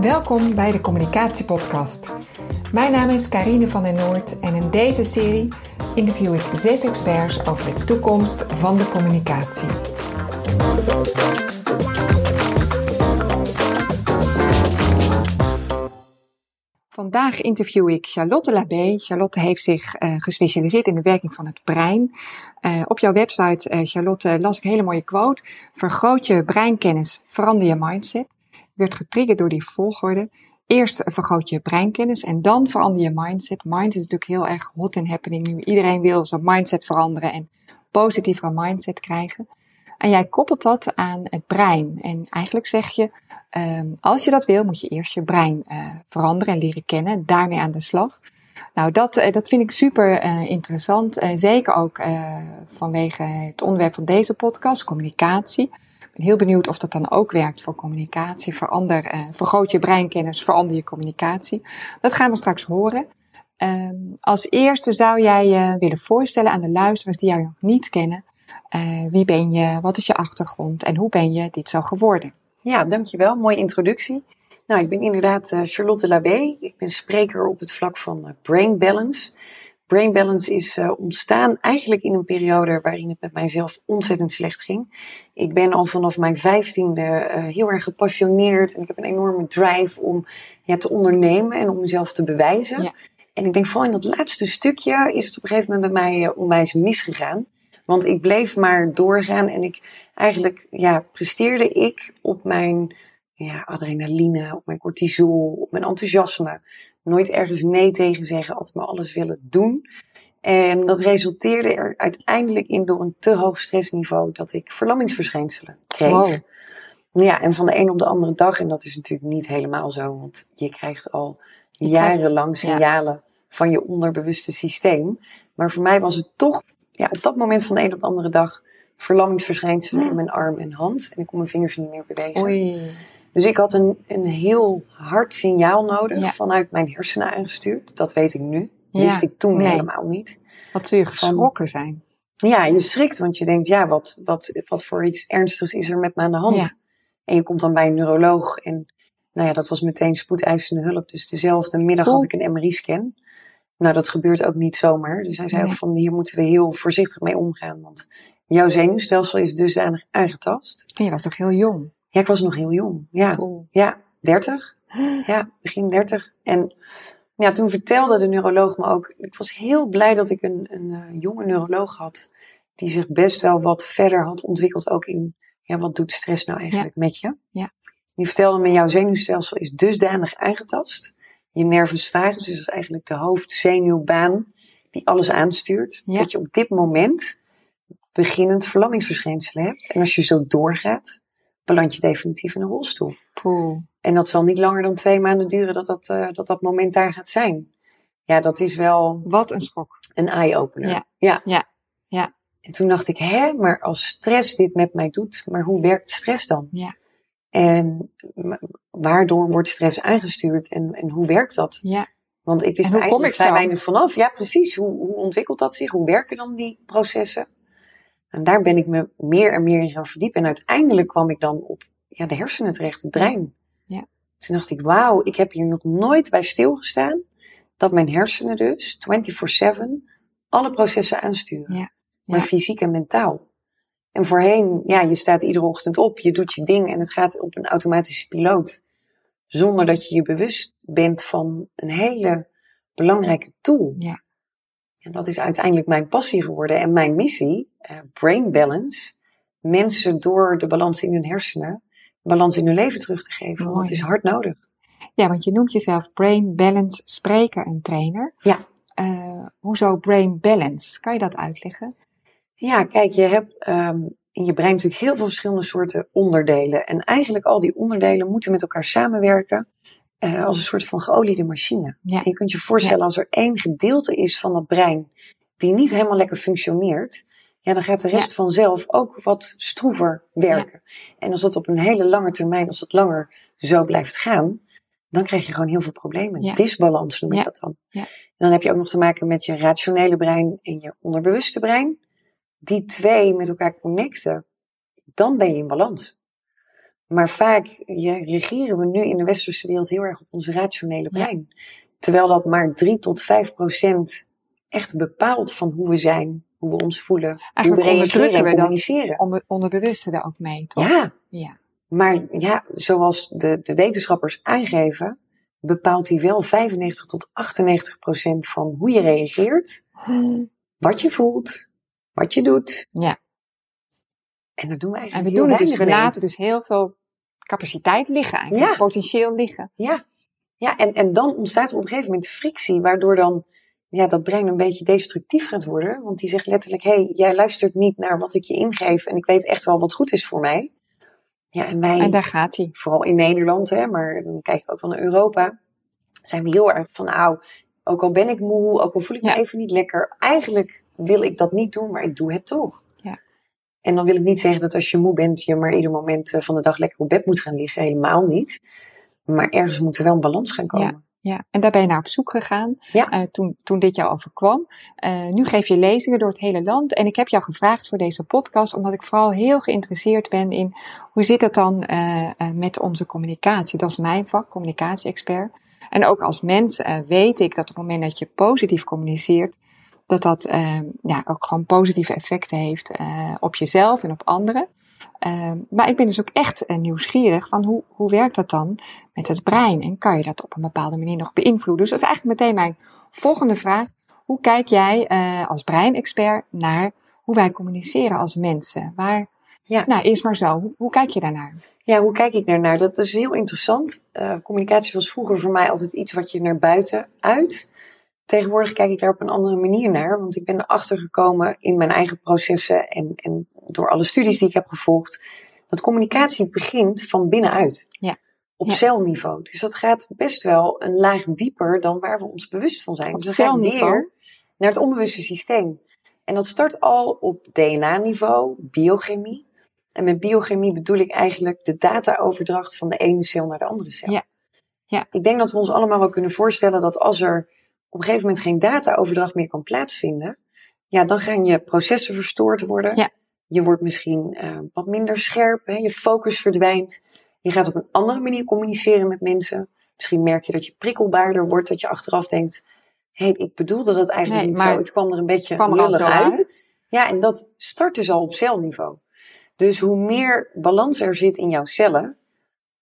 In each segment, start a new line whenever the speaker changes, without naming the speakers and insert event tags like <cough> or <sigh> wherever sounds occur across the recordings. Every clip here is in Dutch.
Welkom bij de Communicatiepodcast. Mijn naam is Karine van den Noord en in deze serie interview ik zes experts over de toekomst van de communicatie. Vandaag interview ik Charlotte Labé. Charlotte heeft zich uh, gespecialiseerd in de werking van het brein. Uh, op jouw website, uh, Charlotte, las ik een hele mooie quote. Vergroot je breinkennis, verander je mindset. Werd getriggerd door die volgorde. Eerst vergroot je breinkennis en dan verander je mindset. Mind is natuurlijk heel erg hot and happening nu. Iedereen wil zijn mindset veranderen en positievere mindset krijgen. En jij koppelt dat aan het brein. En eigenlijk zeg je, um, als je dat wil, moet je eerst je brein uh, veranderen en leren kennen. Daarmee aan de slag. Nou, dat, uh, dat vind ik super uh, interessant. zeker ook vanwege het onderwerp van deze podcast, communicatie. Ben heel benieuwd of dat dan ook werkt voor communicatie. Verander, vergroot je breinkennis, verander je communicatie. Dat gaan we straks horen. Um, als eerste zou jij je willen voorstellen aan de luisteraars die jou nog niet kennen. Uh, wie ben je? Wat is je achtergrond? En hoe ben je dit zo geworden?
Ja, dankjewel. Mooie introductie. Nou, ik ben inderdaad uh, Charlotte Labé. Ik ben spreker op het vlak van Brain Balance. Brain Balance is ontstaan eigenlijk in een periode waarin het met mijzelf ontzettend slecht ging. Ik ben al vanaf mijn vijftiende heel erg gepassioneerd en ik heb een enorme drive om ja, te ondernemen en om mezelf te bewijzen. Ja. En ik denk vooral in dat laatste stukje is het op een gegeven moment bij mij onwijs misgegaan. Want ik bleef maar doorgaan en ik eigenlijk ja, presteerde ik op mijn ja, adrenaline, op mijn cortisol, op mijn enthousiasme. Nooit ergens nee tegen zeggen, altijd maar alles willen doen. En dat resulteerde er uiteindelijk in door een te hoog stressniveau dat ik verlammingsverschijnselen kreeg. Wow. Ja, en van de een op de andere dag, en dat is natuurlijk niet helemaal zo, want je krijgt al jarenlang signalen van je onderbewuste systeem. Maar voor mij was het toch ja, op dat moment van de een op de andere dag verlammingsverschijnselen in mijn arm en hand. En ik kon mijn vingers niet meer bewegen. Oei. Dus ik had een, een heel hard signaal nodig vanuit mijn hersenen aangestuurd. Dat weet ik nu. Ja. Wist ik toen helemaal niet.
Wat zul je geschrokken zijn?
Ja, je schrikt, want je denkt, ja, wat, wat, wat voor iets ernstigs is er met me aan de hand? En je komt dan bij een neuroloog en nou ja, dat was meteen spoedeisende hulp. Dus dezelfde middag had ik een MRI-scan. Nou, dat gebeurt ook niet zomaar. Dus hij zei ook van hier moeten we heel voorzichtig mee omgaan. Want jouw zenuwstelsel is dusdanig aangetast.
En je was toch heel jong?
Ja, ik was nog heel jong. Ja, ja 30. <gasps> Ja, begin 30. En ja, toen vertelde de neuroloog me ook. Ik was heel blij dat ik een, een uh, jonge neuroloog had. Die zich best wel wat verder had ontwikkeld. Ook in ja, wat doet stress nou eigenlijk met je? Ja. Die vertelde me: jouw zenuwstelsel is dusdanig aangetast je nervus vagus, dus dat is eigenlijk de hoofdzenuwbaan die alles aanstuurt, dat je op dit moment beginnend verlammingsverschijnselen hebt. En als je zo doorgaat, beland je definitief in een rolstoel. Poeh. En dat zal niet langer dan twee maanden duren dat dat, uh, dat dat moment daar gaat zijn. Ja, dat is wel...
Wat een schok.
Een eye-opener.
Ja. ja. Ja. ja.
En toen dacht ik, hè, maar als stress dit met mij doet, maar hoe werkt stress dan? Ja. En waardoor wordt stress aangestuurd en, en hoe werkt dat? Ja. Want ik wist er eigenlijk vrij weinig vanaf. Ja, precies. Hoe, hoe ontwikkelt dat zich? Hoe werken dan die processen? En daar ben ik me meer en meer in gaan verdiepen. En uiteindelijk kwam ik dan op ja, de hersenen terecht, het brein. Ja. Toen dacht ik, wauw, ik heb hier nog nooit bij stilgestaan. Dat mijn hersenen dus 24-7 alle processen aansturen. Ja. Maar fysiek en mentaal. En voorheen, ja, je staat iedere ochtend op, je doet je ding en het gaat op een automatische piloot. Zonder dat je je bewust bent van een hele belangrijke tool. Ja. En dat is uiteindelijk mijn passie geworden en mijn missie, uh, Brain Balance. Mensen door de balans in hun hersenen, balans in hun leven terug te geven. Want dat is hard nodig.
Ja, want je noemt jezelf Brain Balance spreker en trainer. Ja. Uh, hoezo Brain Balance? Kan je dat uitleggen?
Ja, kijk, je hebt um, in je brein natuurlijk heel veel verschillende soorten onderdelen. En eigenlijk al die onderdelen moeten met elkaar samenwerken uh, als een soort van geoliede machine. Ja. Je kunt je voorstellen, als er één gedeelte is van dat brein die niet helemaal lekker functioneert, ja, dan gaat de rest vanzelf ook wat stroever werken. En als dat op een hele lange termijn, als het langer zo blijft gaan, dan krijg je gewoon heel veel problemen. Disbalans noem ik dat dan. En dan heb je ook nog te maken met je rationele brein en je onderbewuste brein die twee met elkaar connecten, dan ben je in balans. Maar vaak ja, regeren we nu in de westerse wereld heel erg op ons rationele brein. Terwijl dat maar 3 tot 5 procent echt bepaalt van hoe we zijn, hoe we ons voelen, hoe we
Eigenlijk
reageren
onderdrukken
en
we dat
communiceren.
onder, onderbewuste daar ook mee, toch?
Ja,
Ja.
maar ja, zoals de, de wetenschappers aangeven, bepaalt hij wel 95 tot 98 procent van hoe je reageert, wat je voelt, wat je doet.
Ja.
En dat doen we
En
eigenlijk
we
heel
doen het dus, we laten dus heel veel capaciteit liggen eigenlijk,
Ja.
potentieel liggen.
Ja, ja en, en dan ontstaat er op een gegeven moment frictie, waardoor dan ja, dat brein een beetje destructief gaat worden. Want die zegt letterlijk, hé, hey, jij luistert niet naar wat ik je ingeef en ik weet echt wel wat goed is voor mij. Ja, en wij,
En daar gaat hij.
vooral in Nederland, hè, maar dan kijk ik ook wel naar Europa, zijn we heel erg van, nou, ook al ben ik moe, ook al voel ik me
Ja.
even niet lekker, eigenlijk wil ik dat niet doen, maar ik doe het toch.
Ja.
En dan wil ik niet zeggen dat als je moe bent, je maar ieder moment eh, van de dag lekker op bed moet gaan liggen, helemaal niet. Maar ergens moet er wel een balans gaan komen.
Ja, en daar ben je naar op zoek gegaan
Ja.
eh, toen, toen dit jou overkwam. Eh, nu geef je lezingen door het hele land. En ik heb jou gevraagd voor deze podcast, omdat ik vooral heel geïnteresseerd ben in hoe zit het dan met onze communicatie. Dat is mijn vak, communicatie-expert. En ook als mens weet ik dat op het moment dat je positief communiceert, dat dat eh, ja, ook gewoon positieve effecten heeft eh, op jezelf en op anderen. Eh, maar ik ben dus ook echt eh, nieuwsgierig van hoe, hoe werkt dat dan met het brein? En kan je dat op een bepaalde manier nog beïnvloeden? Dus dat is eigenlijk meteen mijn volgende vraag. Hoe kijk jij eh, als breinexpert naar hoe wij communiceren als mensen? Waar,
Ja.
Nou, eerst maar zo. Hoe, hoe kijk je daarnaar?
Ja, hoe kijk ik daarnaar? Dat is heel interessant. Communicatie was vroeger voor mij altijd iets wat je naar buiten uit. Tegenwoordig kijk ik daar op een andere manier naar, want ik ben erachter gekomen in mijn eigen processen en, en door alle studies die ik heb gevolgd, dat communicatie begint van binnenuit.
Ja.
Op
Ja.
celniveau. Dus dat gaat best wel een laag dieper dan waar we ons bewust van zijn.
Op
dus
celniveau?
naar het onbewuste systeem. En dat start al op DNA-niveau, biochemie. En met biochemie bedoel ik eigenlijk de dataoverdracht van de ene cel naar de andere cel.
Ja. Ja.
Ik denk dat we ons allemaal wel kunnen voorstellen dat als er op een gegeven moment geen dataoverdracht meer kan plaatsvinden, ja, dan gaan je processen verstoord worden.
Ja.
Je wordt misschien eh, wat minder scherp, hè? je focus verdwijnt. Je gaat op een andere manier communiceren met mensen. Misschien merk je dat je prikkelbaarder wordt, dat je achteraf denkt, hé, hey, ik bedoelde dat eigenlijk
Nee,
niet
maar
zo. Het kwam er een beetje
kwam er zo
uit.
uit?
Ja, en dat start dus al op celniveau. Dus hoe meer balans er zit in jouw cellen,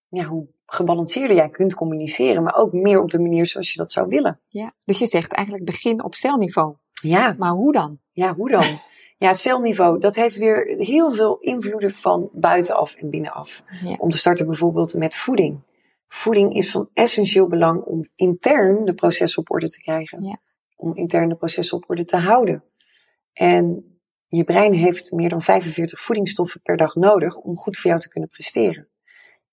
ja, hoe gebalanceerder jij kunt communiceren, maar ook meer op de manier zoals je dat zou willen.
Ja. Dus je zegt eigenlijk begin op celniveau.
Ja,
Maar hoe dan?
ja hoe dan? <laughs> Ja, celniveau, dat heeft weer heel veel invloeden van buitenaf en binnenaf.
Ja.
Om te starten bijvoorbeeld met voeding. Voeding is van essentieel belang om intern de processen op orde te krijgen.
Ja.
Om intern de processen op orde te houden. En je brein heeft meer dan 45 voedingsstoffen per dag nodig om goed voor jou te kunnen presteren.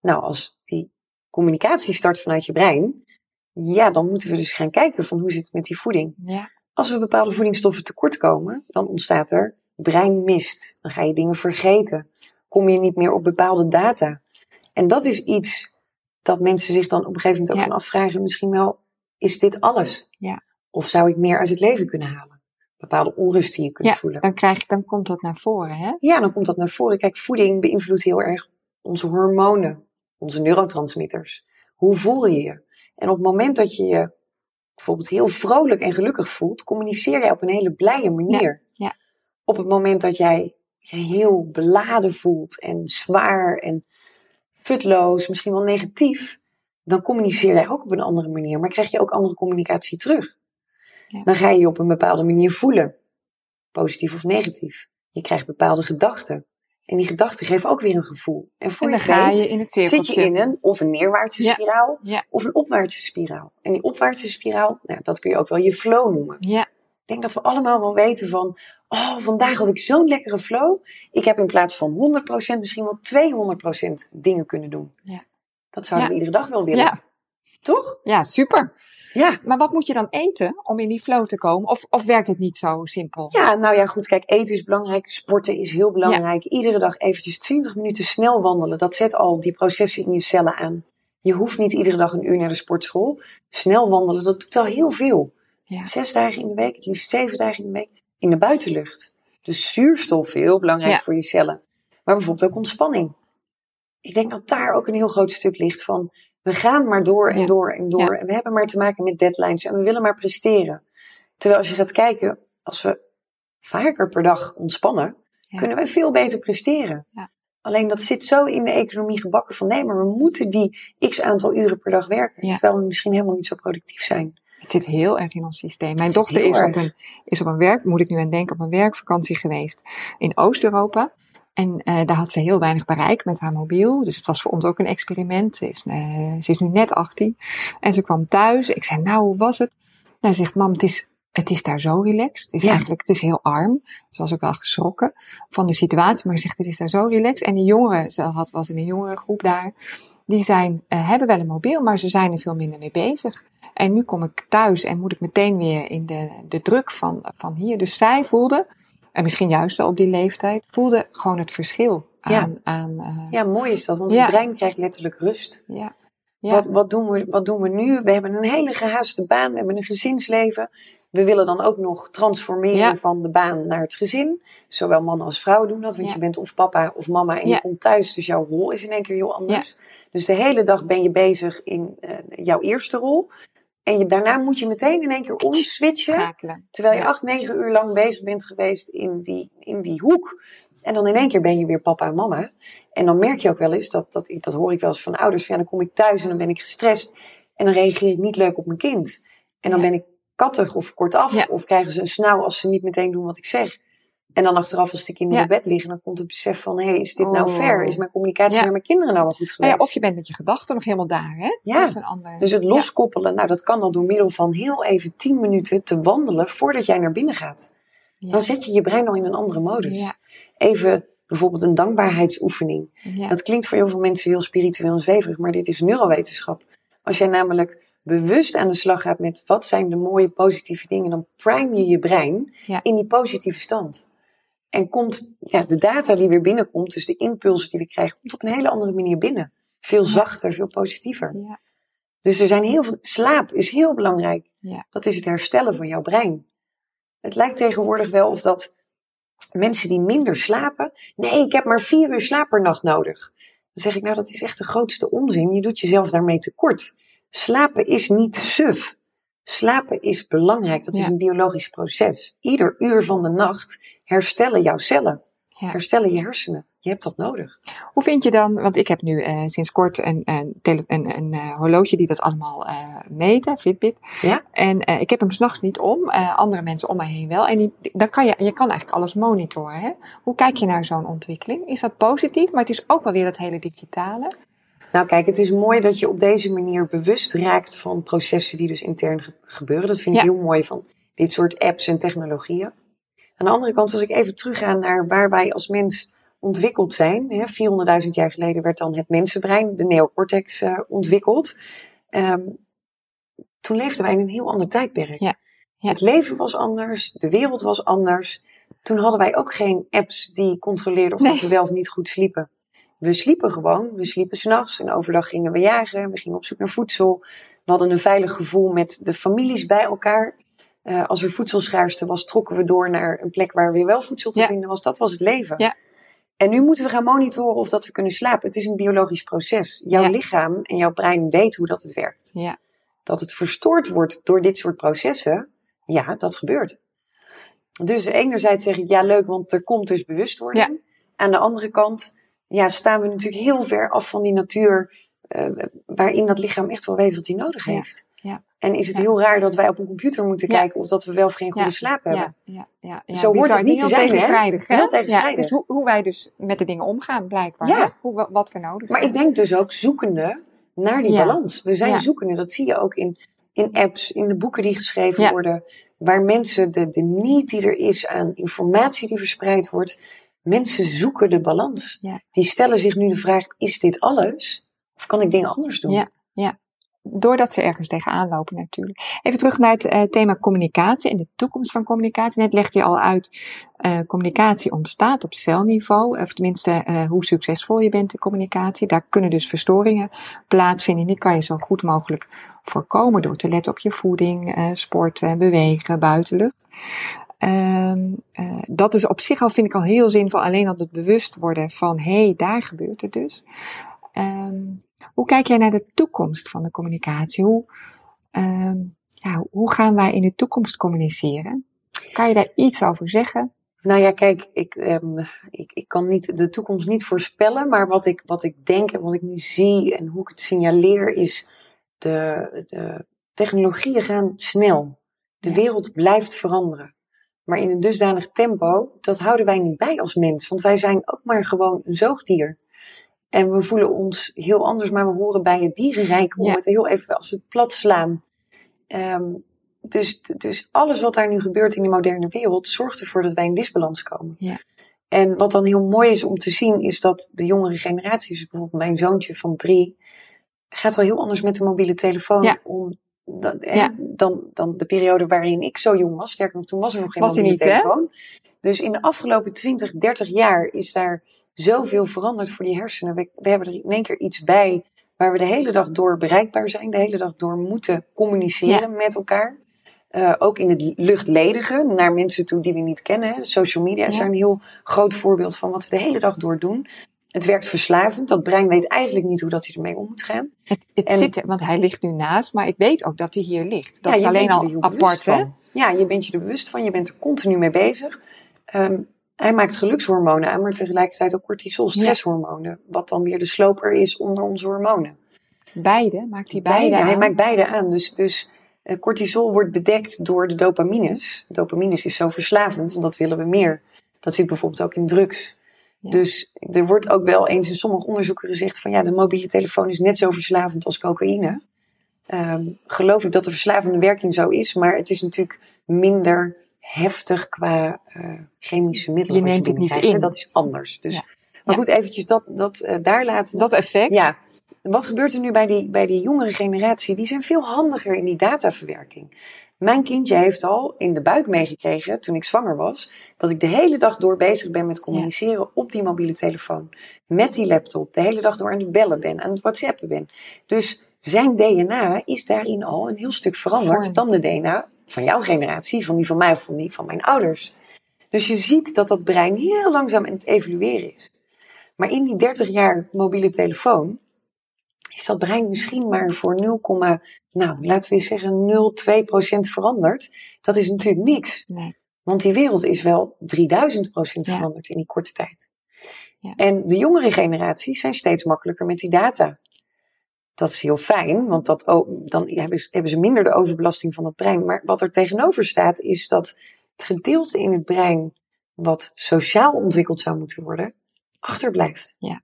Nou, als die communicatie start vanuit je brein, ja, dan moeten we dus gaan kijken van hoe zit het met die voeding.
Ja.
Als we bepaalde voedingsstoffen tekort komen, dan ontstaat er breinmist. Dan ga je dingen vergeten. Kom je niet meer op bepaalde data. En dat is iets dat mensen zich dan op een gegeven moment ook
Ja.
gaan afvragen. Misschien wel, is dit alles?
Ja.
Of zou ik meer uit het leven kunnen halen? Bepaalde onrust die je kunt
Ja,
voelen.
dan, krijg, dan komt dat naar voren, hè?
Ja, dan komt dat naar voren. Kijk, voeding beïnvloedt heel erg onze hormonen, onze neurotransmitters. Hoe voel je je? En op het moment dat je je bijvoorbeeld heel vrolijk en gelukkig voelt, communiceer jij op een hele blije manier.
ja.
Op het moment dat jij je heel beladen voelt en zwaar en futloos, misschien wel negatief, dan communiceer jij ook op een andere manier, maar krijg je ook andere communicatie terug.
Ja.
Dan ga je je op een bepaalde manier voelen, positief of negatief. Je krijgt bepaalde gedachten. En die gedachten geven ook weer een gevoel. En voor
En dan
je
ga je in het
zit je in een of een neerwaartse
Ja.
spiraal
Ja.
of een opwaartse spiraal. En die opwaartse spiraal, nou, dat kun je ook wel je flow noemen.
Ja,
Ik denk dat we allemaal wel weten van, oh, vandaag had ik zo'n lekkere flow. Ik heb in plaats van 100% misschien wel 200% dingen kunnen doen.
Ja.
Dat zouden we iedere dag wel willen. Toch?
ja, super.
Ja.
Maar wat moet je dan eten om in die flow te komen? Of, of werkt het niet zo simpel?
Ja, nou ja, goed. Kijk, eten is belangrijk. Sporten is heel belangrijk. Iedere dag eventjes 20 minuten snel wandelen. Dat zet al die processen in je cellen aan. Je hoeft niet iedere dag een uur naar de sportschool. Snel wandelen, dat doet al heel veel.
Ja.
Zes dagen in de week, het liefst zeven dagen in de week. In de buitenlucht. Dus zuurstof, heel belangrijk
Ja.
voor je cellen. Maar bijvoorbeeld ook ontspanning. ik denk dat daar ook een heel groot stuk ligt van we gaan maar door en
Ja.
door en door.
Ja.
En we hebben maar te maken met deadlines en we willen maar presteren. Terwijl als je gaat kijken, als we vaker per dag ontspannen,
Ja.
kunnen wij veel beter presteren. Alleen dat zit zo in de economie gebakken van nee, maar we moeten die x aantal uren per dag werken. Terwijl we misschien helemaal niet zo productief zijn.
Het zit heel erg in ons systeem. Mijn dochter is op, een, is op een werk, moet ik nu aan denken, op een werkvakantie geweest in Oost-Europa. En eh, daar had ze heel weinig bereik met haar mobiel. Dus het was voor ons ook een experiment. Ze is, eh, ze is nu net 18. En ze kwam thuis. Ik zei, nou, hoe was het? Nou, ze zegt, mam, het is, het is daar zo relaxed. Het is
Ja.
eigenlijk, het is heel arm. Ze was ook wel geschrokken van de situatie. Maar ze zegt, het is daar zo relaxed. En de jongeren, ze had, was in een jongerengroep daar. Die zijn, eh, hebben wel een mobiel, maar ze zijn er veel minder mee bezig. En nu kom ik thuis en moet ik meteen weer in de, de druk van, van hier. Dus zij voelde, en misschien juist wel op die leeftijd, voelde gewoon het verschil
Ja.
aan. aan eh,
Ja, mooi is dat, want
Ja.
het brein krijgt letterlijk rust.
ja. Ja.
Wat, wat, doen we, wat doen we nu? We hebben een hele gehaaste baan, we hebben een gezinsleven. We willen dan ook nog transformeren van de baan naar het gezin. Zowel mannen als vrouwen doen dat, want je bent of papa of mama en je komt thuis, dus jouw rol is in één keer heel anders. Dus de hele dag ben je bezig in eh, jouw eerste rol. En je, daarna moet je meteen in één keer omswitchen.
schakelen.
Terwijl je
Ja.
acht, negen uur lang bezig bent geweest in die, in die hoek. En dan in één keer ben je weer papa en mama. En dan merk je ook wel eens, dat, dat, dat hoor ik wel eens van ouders. Van, ja, dan kom ik thuis en dan ben ik gestrest. En dan reageer ik niet leuk op mijn kind. En dan
Ja.
ben ik kattig of kortaf. Of krijgen ze een snauw als ze niet meteen doen wat ik zeg. En dan achteraf als de kinderen
Ja.
in bed liggen, dan komt het besef van... hé, hey, is dit nou
Oh.
fair? Is mijn communicatie
Ja.
naar mijn kinderen nou wel goed
Nou
geweest?
ja, of je bent met je gedachten nog helemaal daar, hè?
Ja.
Een ander.
Dus het loskoppelen, nou dat kan al door middel van heel even 10 minuten te wandelen voordat jij naar binnen gaat. Dan zet je je brein al in een andere modus. Even bijvoorbeeld een dankbaarheidsoefening. Dat klinkt voor heel veel mensen heel spiritueel en zweverig, maar dit is neurowetenschap. Als jij namelijk bewust aan de slag gaat met wat zijn de mooie positieve dingen, dan prime je je brein in die positieve stand. En komt ja, de data die weer binnenkomt, dus de impulsen die we krijgen, komt op een hele andere manier binnen. Veel zachter, veel positiever.
Ja.
Dus er zijn heel veel. Slaap is heel belangrijk.
Ja.
Dat is het herstellen van jouw brein. Het lijkt tegenwoordig wel of dat mensen die minder slapen. Nee, ik heb maar vier uur slaap per nacht nodig. Dan zeg ik, nou, dat is echt de grootste onzin. Je doet jezelf daarmee tekort. Slapen is niet suf. Slapen is belangrijk. Dat is een biologisch proces. Ieder uur van de nacht herstellen jouw cellen.
Ja.
Herstellen je hersenen. Je hebt dat nodig.
Hoe vind je dan, want ik heb nu eh, sinds kort een, een, tele- een, een eh, horloge die dat allemaal eh meet, Fitbit.
Ja.
En ik heb hem s'nachts niet om, andere mensen om mij heen wel. En die, dan kan je, je kan eigenlijk alles monitoren. Hè? Hoe kijk je naar zo'n ontwikkeling? Is dat positief? Maar het is ook wel weer dat hele digitale.
Nou kijk, het is mooi dat je op deze manier bewust raakt van processen die dus intern ge- gebeuren. Dat vind ik
Ja.
heel mooi van dit soort apps en technologieën. Aan de andere kant, als ik even terugga naar waar wij als mens ontwikkeld zijn. Hè, 400.000 jaar geleden werd dan het mensenbrein, de neocortex, eh, ontwikkeld. Ehm, toen leefden wij in een heel ander tijdperk.
Ja. Ja.
Het leven was anders, de wereld was anders. Toen hadden wij ook geen apps die controleerden of
Nee.
dat we wel of niet goed sliepen. We sliepen gewoon. We sliepen s'nachts en overdag gingen we jagen. We gingen op zoek naar voedsel. We hadden een veilig gevoel met de families bij elkaar. Eh, als er voedselschaarste was, trokken we door naar een plek waar weer wel voedsel te
Ja.
vinden was. Dat was het leven.
Ja.
En nu moeten we gaan monitoren of dat we kunnen slapen. Het is een biologisch proces. Jouw
Ja.
lichaam en jouw brein weet hoe dat het werkt.
Ja.
Dat het verstoord wordt door dit soort processen, ja, dat gebeurt. Dus enerzijds zeg ik, ja leuk, want er komt dus bewustwording. Aan de andere kant, ja, staan we natuurlijk heel ver af van die natuur, eh, waarin dat lichaam echt wel weet wat hij nodig
Ja.
heeft.
Ja.
En is het
Ja.
heel raar dat wij op een computer moeten
Ja.
kijken of dat we wel of geen goede slaap hebben.
Ja, ja, ja.
Zo hoort
bizar.
het niet te zijn, hè?
tegenstrijdig. Hè?
Heel tegenstrijdig.
Ja, het is hoe, hoe wij dus met de dingen omgaan, blijkbaar.
Ja.
Hè? Hoe, wat we nodig
Maar ik
hebben.
denk dus ook zoekende naar die balans. We zijn zoekende, dat zie je ook in, in apps, in de boeken die geschreven worden, waar mensen de, de need die er is aan informatie die verspreid wordt, mensen zoeken de balans. Die stellen zich nu de vraag, is dit alles? Of kan ik dingen anders doen?
Ja. Doordat ze ergens tegenaan lopen natuurlijk. Even terug naar het eh, thema communicatie en de toekomst van communicatie. Net legde je al uit, eh, communicatie ontstaat op celniveau. Of tenminste, eh, hoe succesvol je bent in communicatie. Daar kunnen dus verstoringen plaatsvinden. Die kan je zo goed mogelijk voorkomen door te letten op je voeding, sporten, bewegen, buitenlucht. Ehm, eh, dat is op zich al, vind ik al heel zinvol. Alleen al het bewust worden van, hé, hey, daar gebeurt het dus. Ehm, hoe kijk jij naar de toekomst van de communicatie? Hoe, ehm, ja, hoe gaan wij in de toekomst communiceren? Kan je daar iets over zeggen?
Nou ja, kijk, ik, um, ik, ik kan niet, de toekomst niet voorspellen, maar wat ik, wat ik denk en wat ik nu zie en hoe ik het signaleer is, de, de technologieën gaan snel. De wereld blijft veranderen. Maar in een dusdanig tempo, dat houden wij niet bij als mens. Want wij zijn ook maar gewoon een zoogdier. En we voelen ons heel anders, maar we horen bij het dierenrijk om het heel even als we het plat slaan. Um, dus, dus alles wat daar nu gebeurt in de moderne wereld zorgt ervoor dat wij in disbalans komen.
Ja.
En wat dan heel mooi is om te zien, is dat de jongere generaties, bijvoorbeeld mijn zoontje van drie, gaat wel heel anders met de mobiele telefoon om dan, ja. dan, dan de periode waarin ik zo jong was. Sterker nog, toen was er nog geen mobiele telefoon. Dus in de afgelopen 20, 30 jaar is daar zoveel veranderd voor die hersenen. We, we hebben er in één keer iets bij waar we de hele dag door bereikbaar zijn, de hele dag door moeten communiceren met elkaar. Uh, ook in het luchtledige, naar mensen toe die we niet kennen. Social media is daar een heel groot voorbeeld van wat we de hele dag door doen. Het werkt verslavend. Dat brein weet eigenlijk niet hoe dat hij ermee om moet gaan.
Het, het zit er, want hij ligt nu naast, maar ik weet ook dat hij hier ligt. Dat is alleen al apart, hè?
Ja, je bent je er bewust van. Je bent er continu mee bezig. Um, hij maakt gelukshormonen aan, maar tegelijkertijd ook cortisol, stresshormonen. Wat dan weer de sloper is onder onze hormonen.
Beide? Maakt hij beide, beide aan?
Hij maakt beide aan. Dus, dus uh, cortisol wordt bedekt door de dopamines. Dopamines is zo verslavend, want dat willen we meer. Dat zit bijvoorbeeld ook in drugs. Dus er wordt ook wel eens in sommige onderzoeken gezegd van ja, de mobiele telefoon is net zo verslavend als cocaïne. Um, geloof ik dat de verslavende werking zo is, maar het is natuurlijk minder heftig qua uh, chemische middelen.
Je neemt het niet in.
Dat is anders. Dus, Maar goed, eventjes dat, dat uh, daar laten.
Dat effect.
Ja. Wat gebeurt er nu bij die, bij die jongere generatie? Die zijn veel handiger in die dataverwerking. Mijn kindje heeft al in de buik meegekregen, toen ik zwanger was, dat ik de hele dag door bezig ben met communiceren op die mobiele telefoon. Met die laptop. De hele dag door aan het bellen ben, aan het whatsappen ben. Dus zijn DNA is daarin al een heel stuk veranderd dan de DNA van jouw generatie, van die van mij of van die van mijn ouders. Dus je ziet dat dat brein heel langzaam aan het evolueren is. Maar in die 30 jaar mobiele telefoon is dat brein misschien maar voor 0, nou, laten we zeggen 0,2% veranderd. Dat is natuurlijk niks.
Nee.
Want die wereld is wel 3000% veranderd in die korte tijd. Ja. En de jongere generaties zijn steeds makkelijker met die data. Dat is heel fijn, want dat, dan hebben ze minder de overbelasting van het brein. Maar wat er tegenover staat, is dat het gedeelte in het brein wat sociaal ontwikkeld zou moeten worden, achterblijft.
Ja.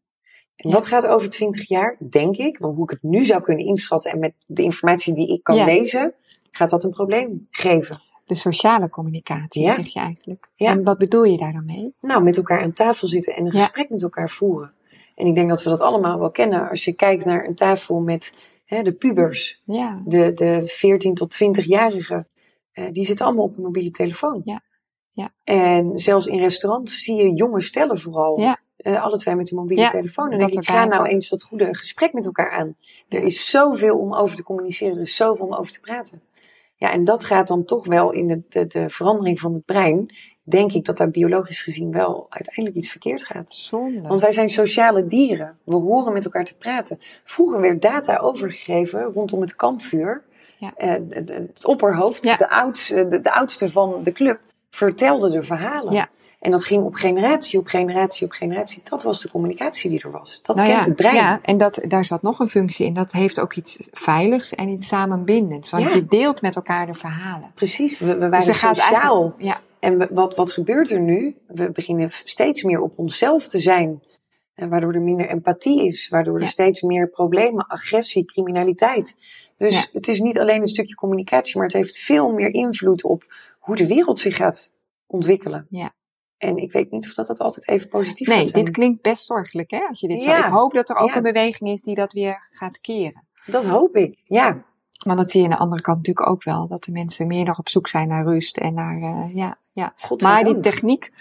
En dat gaat over twintig jaar, denk ik, want hoe ik het nu zou kunnen inschatten en met de informatie die ik kan lezen, gaat dat een probleem geven.
De sociale communicatie, zeg je eigenlijk. En wat bedoel je daar dan mee?
Nou, met elkaar aan tafel zitten en een gesprek met elkaar voeren. En ik denk dat we dat allemaal wel kennen. Als je kijkt naar een tafel met hè, de pubers,
ja.
de, de 14 tot 20-jarigen, eh, die zitten allemaal op een mobiele telefoon.
Ja. Ja.
En zelfs in restaurants zie je jonge stellen vooral.
Ja.
Uh, alle twee met de mobiele telefoon. En denk ik, ga nou eens dat goede gesprek met elkaar aan. Er is zoveel om over te communiceren, er is zoveel om over te praten. Ja, en dat gaat dan toch wel in de, de, de verandering van het brein denk ik dat daar biologisch gezien wel uiteindelijk iets verkeerd gaat.
Zonde.
Want wij zijn sociale dieren. We horen met elkaar te praten. Vroeger werd data overgegeven rondom het kampvuur.
Ja.
Uh, het opperhoofd, de, oudste, de, de, oudste van de club, vertelde de verhalen.
Ja.
En dat ging op generatie, op generatie, op generatie. Dat was de communicatie die er was. Dat
nou
kent het brein.
Ja, en dat, daar zat nog een functie in. Dat heeft ook iets veiligs en iets samenbindends. Want je deelt met elkaar de verhalen.
Precies, we, we waren dus sociaal.
Ja.
En wat, wat gebeurt er nu? We beginnen steeds meer op onszelf te zijn. En waardoor er minder empathie is. Waardoor er steeds meer problemen, agressie, criminaliteit. Dus het is niet alleen een stukje communicatie, maar het heeft veel meer invloed op hoe de wereld zich gaat ontwikkelen.
Ja.
En ik weet niet of dat, dat altijd even positief
nee,
gaat zijn.
dit klinkt best zorgelijk, hè? Als je dit zo. Ik hoop dat er ook een beweging is die dat weer gaat keren.
Dat hoop ik, ja.
Maar dat zie je aan de andere kant natuurlijk ook wel. Dat de mensen meer nog op zoek zijn naar rust en naar, uh, ja, ja. Maar die techniek,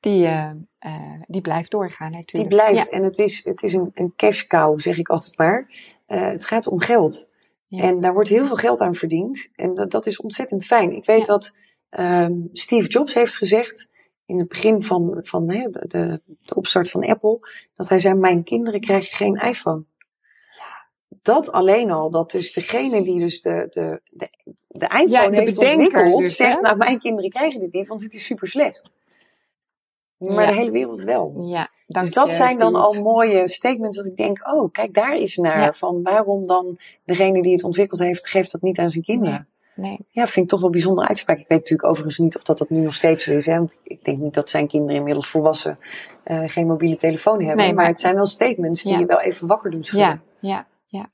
die, uh, uh, die blijft doorgaan natuurlijk.
Die blijft. Ja. En het is, het is een, een cash cow, zeg ik altijd maar. het gaat om geld. Ja. En daar wordt heel veel geld aan verdiend. En dat, dat is ontzettend fijn. Ik weet dat um, Steve Jobs heeft gezegd in het begin van, van hè, de, de, opstart van Apple, dat hij zei: Mijn kinderen krijgen geen iPhone. Dat alleen al, dat dus degene die dus de, de, de, de iPhone
Ja, de
heeft ontwikkeld,
dus,
zegt,
hè?
nou mijn kinderen krijgen dit niet, want dit is super slecht. Maar
Ja.
de hele wereld wel.
Ja, dank
Dus dat
je,
zijn dan
Steve.
al mooie statements dat ik denk, oh, kijk daar is naar.
Ja.
Van waarom dan degene die het ontwikkeld heeft, geeft dat niet aan zijn kinderen.
Nee.
Ja, vind ik toch wel een bijzondere uitspraak. Ik weet natuurlijk overigens niet of dat, dat nu nog steeds zo is. Hè? Want ik denk niet dat zijn kinderen inmiddels volwassen eh, geen mobiele telefoon hebben.
Nee,
maar,
maar-
het zijn wel statements die
Ja.
je wel even wakker doen schudden.
Ja, ja, ja.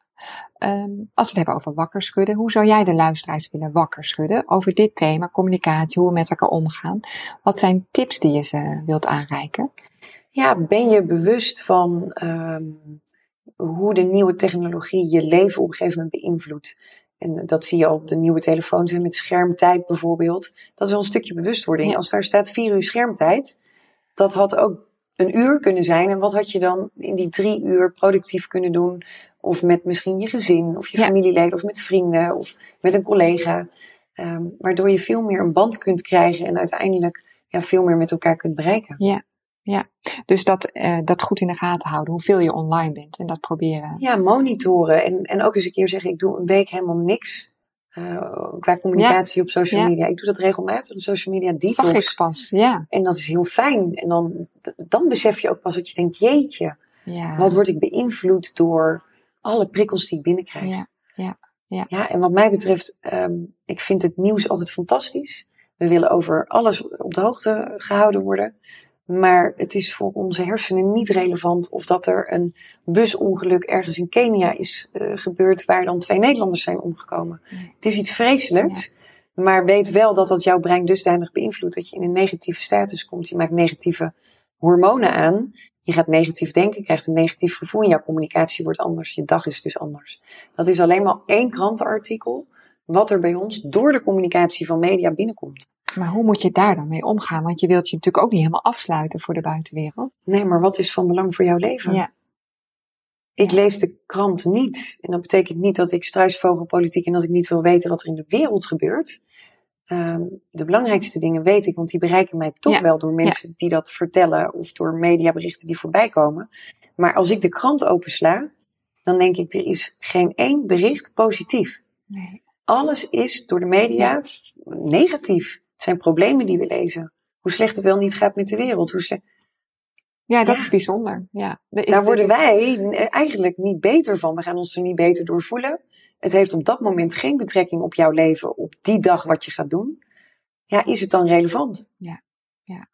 Ehm, als we het hebben over wakker schudden, hoe zou jij de luisteraars willen wakker schudden over dit thema, communicatie, hoe we met elkaar omgaan? Wat zijn tips die je ze wilt aanreiken?
Ja, ben je bewust van ehm, hoe de nieuwe technologie je leven op een gegeven moment beïnvloedt? En dat zie je op de nieuwe telefoons en met schermtijd bijvoorbeeld. Dat is wel een stukje bewustwording.
Ja.
Als daar staat vier uur schermtijd, dat had ook een uur kunnen zijn. En wat had je dan in die drie uur productief kunnen doen? Of met misschien je gezin, of je
Ja.
familieleden, of met vrienden, of met een collega. Ehm, waardoor je veel meer een band kunt krijgen en uiteindelijk ja, veel meer met elkaar kunt bereiken.
Dus dat, eh, dat goed in de gaten houden, hoeveel je online bent en dat proberen.
Ja, monitoren. En, en ook eens een keer zeggen, ik doe een week helemaal niks. eh, qua communicatie op social
Ja.
media. Ik doe dat regelmatig, een social media
Zag
detox.
ik pas, ja.
En dat is heel fijn. En dan, dan besef je ook pas dat je denkt, jeetje,
ja.
wat word ik beïnvloed door alle prikkels die ik binnenkrijg.
Ja.
Ja, en wat mij betreft, ehm, ik vind het nieuws altijd fantastisch. We willen over alles op de hoogte gehouden worden. Maar het is voor onze hersenen niet relevant of dat er een busongeluk ergens in Kenia is eh, gebeurd waar dan twee Nederlanders zijn omgekomen. Het is iets vreselijks. Maar weet wel dat dat jouw brein dusdanig beïnvloedt dat je in een negatieve status komt. Je maakt negatieve hormonen aan. Je gaat negatief denken, krijgt een negatief gevoel en jouw communicatie wordt anders. Je dag is dus anders. Dat is alleen maar één krantenartikel wat er bij ons door de communicatie van media binnenkomt.
Maar hoe moet je daar dan mee omgaan? Want je wilt je natuurlijk ook niet helemaal afsluiten voor de buitenwereld.
Nee, maar wat is van belang voor jouw leven?
Ja.
Ik
Ja.
lees de krant niet. En dat betekent niet dat ik struisvogelpolitiek en dat ik niet wil weten wat er in de wereld gebeurt. Ehm, de belangrijkste dingen weet ik, want die bereiken mij toch
Ja.
wel door mensen die dat vertellen of door mediaberichten die voorbij komen. Maar als ik de krant opensla, dan denk ik, er is geen één bericht positief.
Nee.
Alles is door de media negatief. Het zijn problemen die we lezen. Hoe slecht het wel niet gaat met de wereld. Hoe slecht...
Ja, dat
Ja.
is bijzonder. Ja. Is-
Daar worden
is-
wij eigenlijk niet beter van. We gaan ons er niet beter door voelen. Het heeft op dat moment geen betrekking op jouw leven, op die dag wat je gaat doen. Ja, is het dan relevant?
Ja. Ja.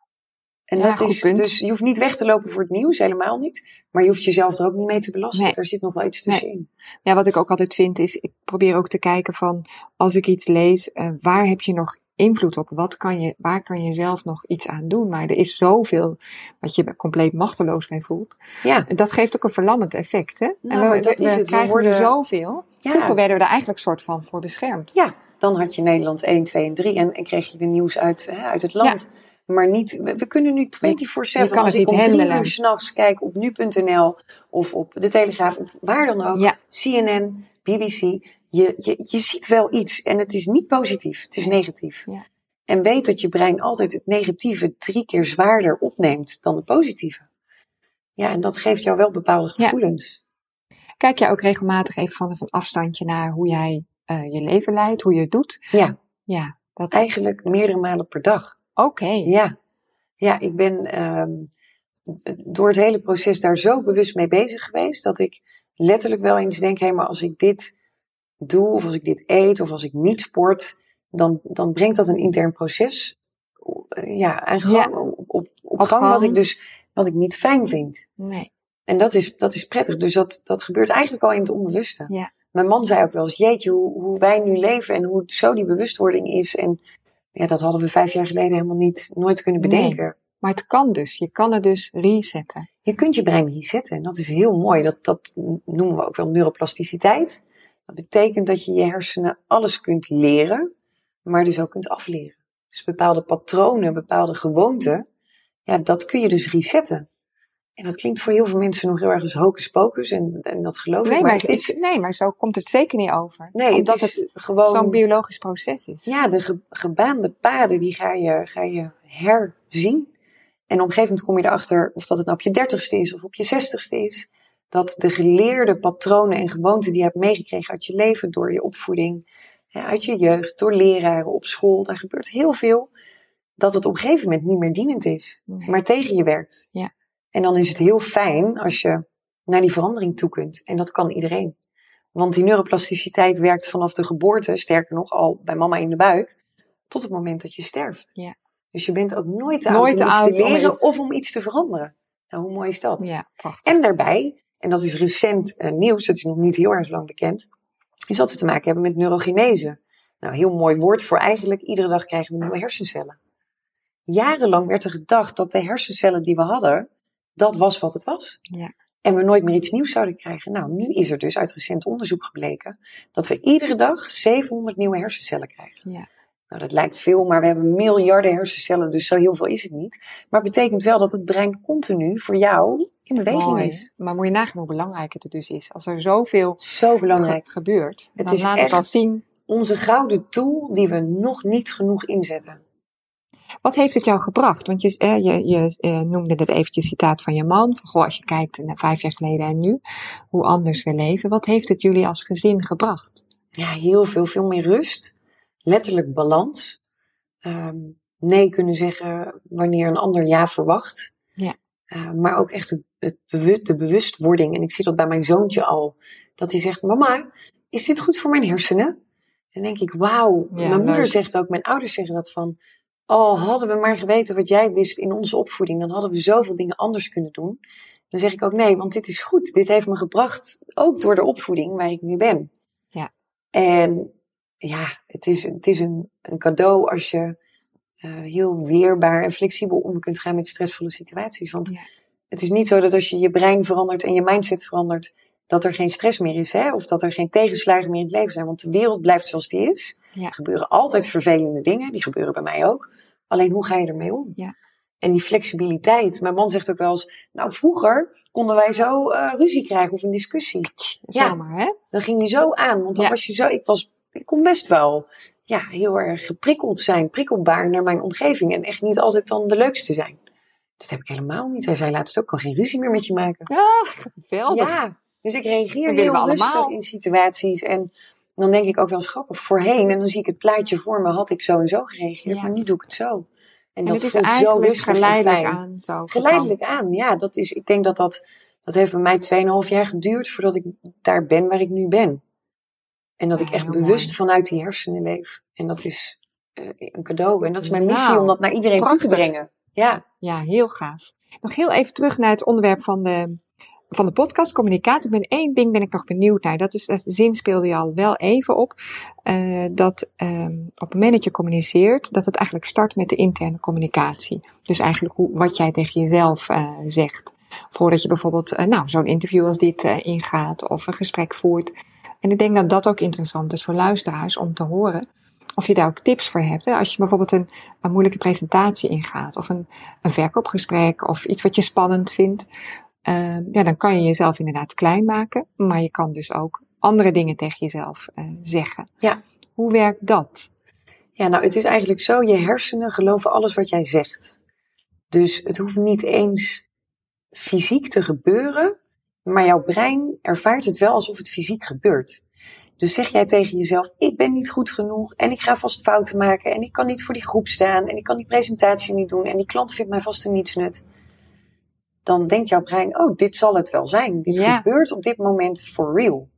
En
Ja,
dat is
punt.
dus, je hoeft niet weg te lopen voor het nieuws, helemaal niet. Maar je hoeft jezelf er ook niet mee te belasten.
Nee.
Er zit nog wel iets tussenin.
Ja, wat ik ook altijd vind is, ik probeer ook te kijken van, als ik iets lees, eh, waar heb je nog invloed op? Wat kan je, waar kan je zelf nog iets aan doen? Maar er is zoveel wat je compleet machteloos bij voelt.
Ja,
dat geeft ook een verlammend effect, hè?
Nou,
en
maar
we,
dat
we krijgen
worden-
er zoveel.
Ja.
Vroeger werden we er eigenlijk soort van voor beschermd.
ja, dan had je Nederland 1, 2 en 3 en, en kreeg je de nieuws uit, hè, uit het land. Maar niet, we, we kunnen nu 24-7,
Je kan
als
het
ik
niet
om drie
handelen.
uur s'nachts kijk op nu.nl of op de Telegraaf, of waar dan ook,
Ja.
CNN, BBC, je, je, je ziet wel iets en het is niet positief, het is negatief.
Ja.
En weet dat je brein altijd het negatieve drie keer zwaarder opneemt dan het positieve. Ja, en dat geeft jou wel bepaalde
Ja.
gevoelens.
Kijk jij ook regelmatig even van een afstandje naar hoe jij eh, je leven leidt, hoe je het doet?
Ja,
Ja, dat.
eigenlijk meerdere malen per dag.
Oké.
Ja, ja ik ben ehm, door het hele proces daar zo bewust mee bezig geweest dat ik letterlijk wel eens denk: hé, maar als ik dit doe, of als ik dit eet, of als ik niet sport, dan, dan brengt dat een intern proces eh, ja, aan gang,
Ja.
op, op, op gang, wat ik dus wat ik niet fijn vind.
Nee.
En dat is, dat is prettig. Dus dat, dat gebeurt eigenlijk al in het onbewuste.
Ja.
Mijn man zei ook wel eens, jeetje, hoe, hoe wij nu leven en hoe zo die bewustwording is. En ja, dat hadden we vijf jaar geleden helemaal niet, nooit kunnen
Nee.
bedenken.
Maar het kan dus. Je kan het dus resetten.
Je kunt je brein resetten en dat is heel mooi. Dat, dat noemen we ook wel neuroplasticiteit. Dat betekent dat je je hersenen alles kunt leren, maar dus ook kunt afleren. Dus bepaalde patronen, bepaalde gewoonten, ja, dat kun je dus resetten. En dat klinkt voor heel veel mensen nog heel erg als hocus pocus en, en dat geloof ik.
Nee
maar
maar,
het
het
is,
is, nee, maar zo komt het zeker niet over.
nee,
Omdat
het gewoon
zo'n biologisch proces is.
ja, de ge- gebaande paden, die ga je, ga je herzien. En op een gegeven moment kom je erachter of dat het nou op je dertigste is of op je zestigste is. Dat de geleerde patronen en gewoonten die je hebt meegekregen uit je leven, door je opvoeding, uit je jeugd, door leraren op school, daar gebeurt heel veel, dat het op een gegeven moment niet meer dienend is, maar tegen je werkt.
Ja.
En dan is het heel fijn als je naar die verandering toe kunt. En dat kan iedereen. Want die neuroplasticiteit werkt vanaf de geboorte, sterker nog al bij mama in de buik, tot het moment dat je sterft.
Ja.
Dus je bent ook nooit te
Nooit
oud om
te om
leren
iets-
of om iets te veranderen. Nou, hoe mooi is dat?
Ja, prachtig.
En daarbij, en dat is recent eh, nieuws, dat is nog niet heel erg lang bekend, is dat we te maken hebben met neurogenese. Nou, heel mooi woord voor eigenlijk, iedere dag krijgen we nieuwe hersencellen. Jarenlang werd er gedacht dat de hersencellen die we hadden, dat was wat het was.
Ja.
En we nooit meer iets nieuws zouden krijgen. Nou, nu is er dus uit recent onderzoek gebleken dat we iedere dag 700 nieuwe hersencellen krijgen.
Ja.
Nou, dat lijkt veel, maar we hebben miljarden hersencellen, dus zo heel veel is het niet. Maar het betekent wel dat het brein continu voor jou in beweging
Mooi.
is.
Maar moet je nagaan hoe belangrijk het dus is. Als er zoveel
Zo belangrijk.
ge- gebeurt,
Het
dan
is
laat het al zien.
Onze gouden tool die we nog niet genoeg inzetten.
Wat heeft het jou gebracht? Want je, eh, je, je eh, noemde net eventjes citaat van je man. Van, goh, als je kijkt naar vijf jaar geleden en nu, hoe anders we leven. Wat heeft het jullie als gezin gebracht?
Ja, heel veel, veel meer rust. Letterlijk balans. Ehm, nee kunnen zeggen wanneer een ander ja verwacht.
Ja.
Eh, maar ook echt het, de bewustwording. En ik zie dat bij mijn zoontje al. Dat hij zegt, mama, is dit goed voor mijn hersenen? En dan denk ik, wauw.
Ja,
mijn moeder
leuk.
zegt ook, mijn ouders zeggen dat van... Oh, hadden we maar geweten wat jij wist in onze opvoeding, dan hadden we zoveel dingen anders kunnen doen. Dan zeg ik ook nee, want dit is goed. Dit heeft me gebracht, ook door de opvoeding waar ik nu ben.
Ja.
En ja, het is, het is een, een cadeau als je eh, heel weerbaar en flexibel om kunt gaan met stressvolle situaties. Want
Ja.
het is niet zo dat als je je brein verandert en je mindset verandert, dat er geen stress meer is, hè? of dat er geen tegenslagen meer in het leven zijn. Want de wereld blijft zoals die is.
Ja.
Er gebeuren altijd vervelende dingen, die gebeuren bij mij ook. Alleen hoe ga je ermee om?
Ja.
En die flexibiliteit. Mijn man zegt ook wel eens, nou vroeger konden wij zo eh, ruzie krijgen of een discussie. Ja.
Zomaar, hè?
Dan ging je zo aan, want dan
Ja.
was je zo, ik was, ik kon best wel, ja, heel erg geprikkeld zijn, prikkelbaar naar mijn omgeving en echt niet altijd dan de leukste zijn. Dat heb ik helemaal niet. Hij zei laatst ook, kan geen ruzie meer met je maken.
Ja, geweldig.
Ja, dus ik reageer heel rustig
allemaal.
in situaties en dan denk ik ook wel eens grappig. Voorheen, en dan zie ik het plaatje voor me, had ik zo en zo gereageerd,
Ja.
maar nu doe ik het zo. En,
En
dat
is
voelt zo
eigenlijk
en
geleidelijk aan zo.
Geleidelijk aan, ja. Dat is, ik denk dat dat, dat heeft bij mij 2,5 jaar geduurd voordat ik daar ben waar ik nu ben. En dat ik echt bewust
mooi.
vanuit die hersenen leef. En dat is eh, een cadeau. En dat is mijn missie
Nou,
om dat naar iedereen toe
prachtig.
te brengen. Ja,
Ja, heel gaaf. Nog heel even terug naar het onderwerp van de, van de podcast, communicatie. Ik ben één ding ben ik nog benieuwd naar. Dat is, de zin speelde je al wel even op. eh, dat ehm, op het moment dat je communiceert, dat het eigenlijk start met de interne communicatie. Dus eigenlijk hoe, wat jij tegen jezelf eh, zegt. Voordat je bijvoorbeeld nou, zo'n interview als dit ingaat of een gesprek voert. En ik denk dat dat ook interessant is voor luisteraars om te horen. Of je daar ook tips voor hebt. Hè? Als je bijvoorbeeld een, een moeilijke presentatie ingaat. Of een, een verkoopgesprek. Of iets wat je spannend vindt. Ehm, ja, dan kan je jezelf inderdaad klein maken. Maar je kan dus ook andere dingen tegen jezelf eh, zeggen.
Ja.
Hoe werkt dat?
Ja, nou, het is eigenlijk zo, je hersenen geloven alles wat jij zegt. Dus het hoeft niet eens fysiek te gebeuren, maar jouw brein ervaart het wel alsof het fysiek gebeurt. Dus zeg jij tegen jezelf, ik ben niet goed genoeg en ik ga vast fouten maken en ik kan niet voor die groep staan en ik kan die presentatie niet doen en die klant vindt mij vast een nietsnut. Dan denkt jouw brein, oh, dit zal het wel zijn. Dit
Ja.
gebeurt op dit moment for real.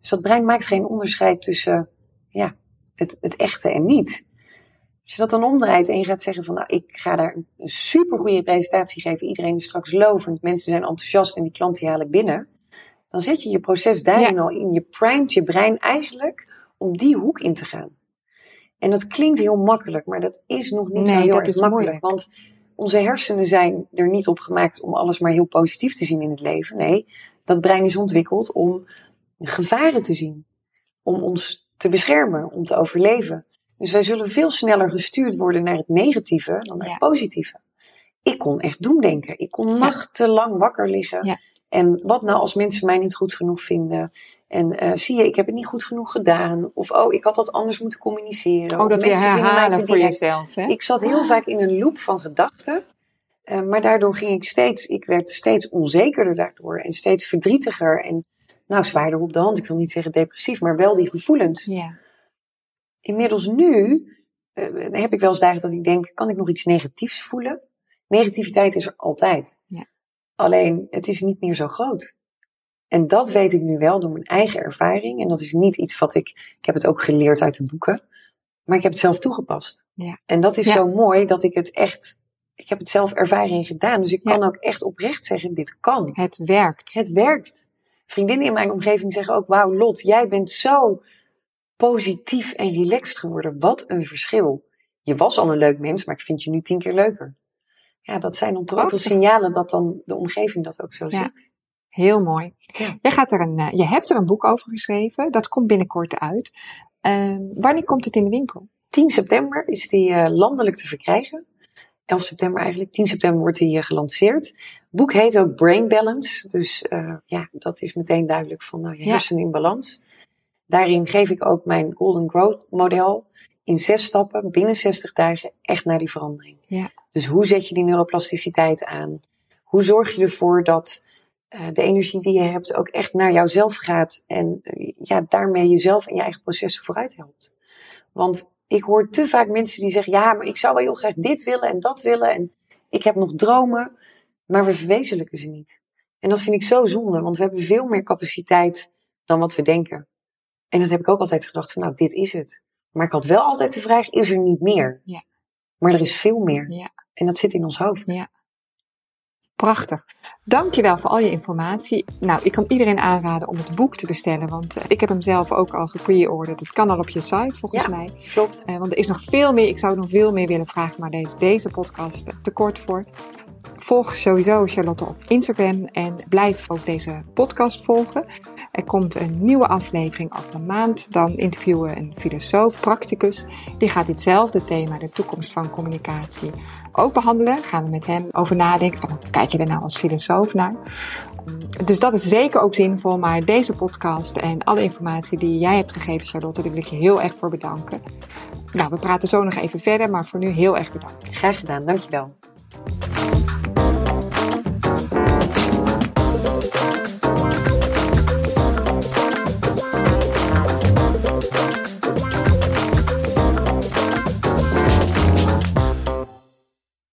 Dus dat brein maakt geen onderscheid tussen ja, het, het echte en niet. Als je dat dan omdraait en je gaat zeggen van nou, ik ga daar een super goede presentatie geven. Iedereen is straks lovend, mensen zijn enthousiast en die klant die haal ik binnen. Dan zet je je proces daarin
Ja.
al in. Je primet je brein eigenlijk om die hoek in te gaan. En dat klinkt heel makkelijk, maar dat is nog niet zo heel erg makkelijk.
moeilijk.
Want onze hersenen zijn er niet op gemaakt om alles maar heel positief te zien in het leven. Nee, dat brein is ontwikkeld om gevaren te zien. Om ons te beschermen, om te overleven. Dus wij zullen veel sneller gestuurd worden naar het negatieve dan naar
Ja.
het positieve. Ik kon echt doemdenken. Ik kon nachtenlang wakker liggen. En wat nou als mensen mij niet goed genoeg vinden? En eh, zie je, ik heb het niet goed genoeg gedaan. Of oh, ik had dat anders moeten communiceren.
Oh, dat
mensen mij
herhalen
te
voor jezelf. Hè?
Ik zat heel vaak in een loop van gedachten. Eh, maar daardoor ging ik steeds, ik werd steeds onzekerder daardoor en steeds verdrietiger en nou zwaarder op de hand. Ik wil niet zeggen depressief, maar wel die gevoelens.
Ja.
Inmiddels nu eh, heb ik wel eens dagen dat ik denk, kan ik nog iets negatiefs voelen? Negativiteit is er altijd.
Ja.
Alleen, het is niet meer zo groot. En dat weet ik nu wel door mijn eigen ervaring. En dat is niet iets wat ik, ik heb het ook geleerd uit de boeken, maar ik heb het zelf toegepast.
Ja.
En dat is
Ja.
zo mooi dat ik het echt, ik heb het zelf ervaring gedaan. Dus ik
Ja.
kan ook echt oprecht zeggen, dit kan.
Het werkt.
Het werkt. Vriendinnen in mijn omgeving zeggen ook, wauw Lot, jij bent zo positief en relaxed geworden. Wat een verschil. Je was al een leuk mens, maar ik vind je nu tien keer leuker. Ja, dat zijn dan toch ook signalen dat dan de omgeving dat ook zo
Ja.
ziet.
Heel mooi.
Ja.
Jij gaat er een, eh, je hebt er een boek over geschreven. Dat komt binnenkort uit. Ehm, wanneer komt het in de winkel?
10 september is die eh, landelijk te verkrijgen. 11 september eigenlijk. 10 september wordt die eh, gelanceerd. Het boek heet ook Brain Balance. Dus ja, dat is meteen duidelijk van nou, je
Ja.
hersenen in balans. Daarin geef ik ook mijn Golden Growth model in zes stappen binnen 60 dagen echt naar die verandering.
Ja.
Dus hoe zet je die neuroplasticiteit aan? Hoe zorg je ervoor dat eh, de energie die je hebt ook echt naar jouzelf gaat en eh, ja, daarmee jezelf en je eigen processen vooruit helpt? Want ik hoor te vaak mensen die zeggen: Ja, maar ik zou wel heel graag dit willen en dat willen. En ik heb nog dromen, maar we verwezenlijken ze niet. En dat vind ik zo zonde, want we hebben veel meer capaciteit dan wat we denken. En dat heb ik ook altijd gedacht: van nou, dit is het. Maar ik had wel altijd de vraag: is er niet meer?
Ja.
Maar er is veel meer.
Ja.
En dat zit in ons hoofd.
Ja. Prachtig. Dankjewel voor al je informatie. Nou, ik kan iedereen aanraden om het boek te bestellen, want eh, ik heb hem zelf ook al gepre-orderd. Het kan al op je site, volgens
Ja.
mij.
Klopt.
Eh, want er is nog veel meer. Ik zou nog veel meer willen vragen, maar deze, deze podcast eh, te kort voor. Volg sowieso Charlotte op Instagram en blijf ook deze podcast volgen. Er komt een nieuwe aflevering over een maand. Dan interviewen we een filosoof, practicus. Die gaat ditzelfde thema, de toekomst van communicatie, ook behandelen. Gaan we met hem over nadenken hoe kijk je er nou als filosoof naar? Dus dat is zeker ook zinvol. Maar deze podcast en alle informatie die jij hebt gegeven, Charlotte, daar wil ik je heel erg voor bedanken. Nou, we praten zo nog even verder, maar voor nu heel erg bedankt.
Graag gedaan, dankjewel. Thank you.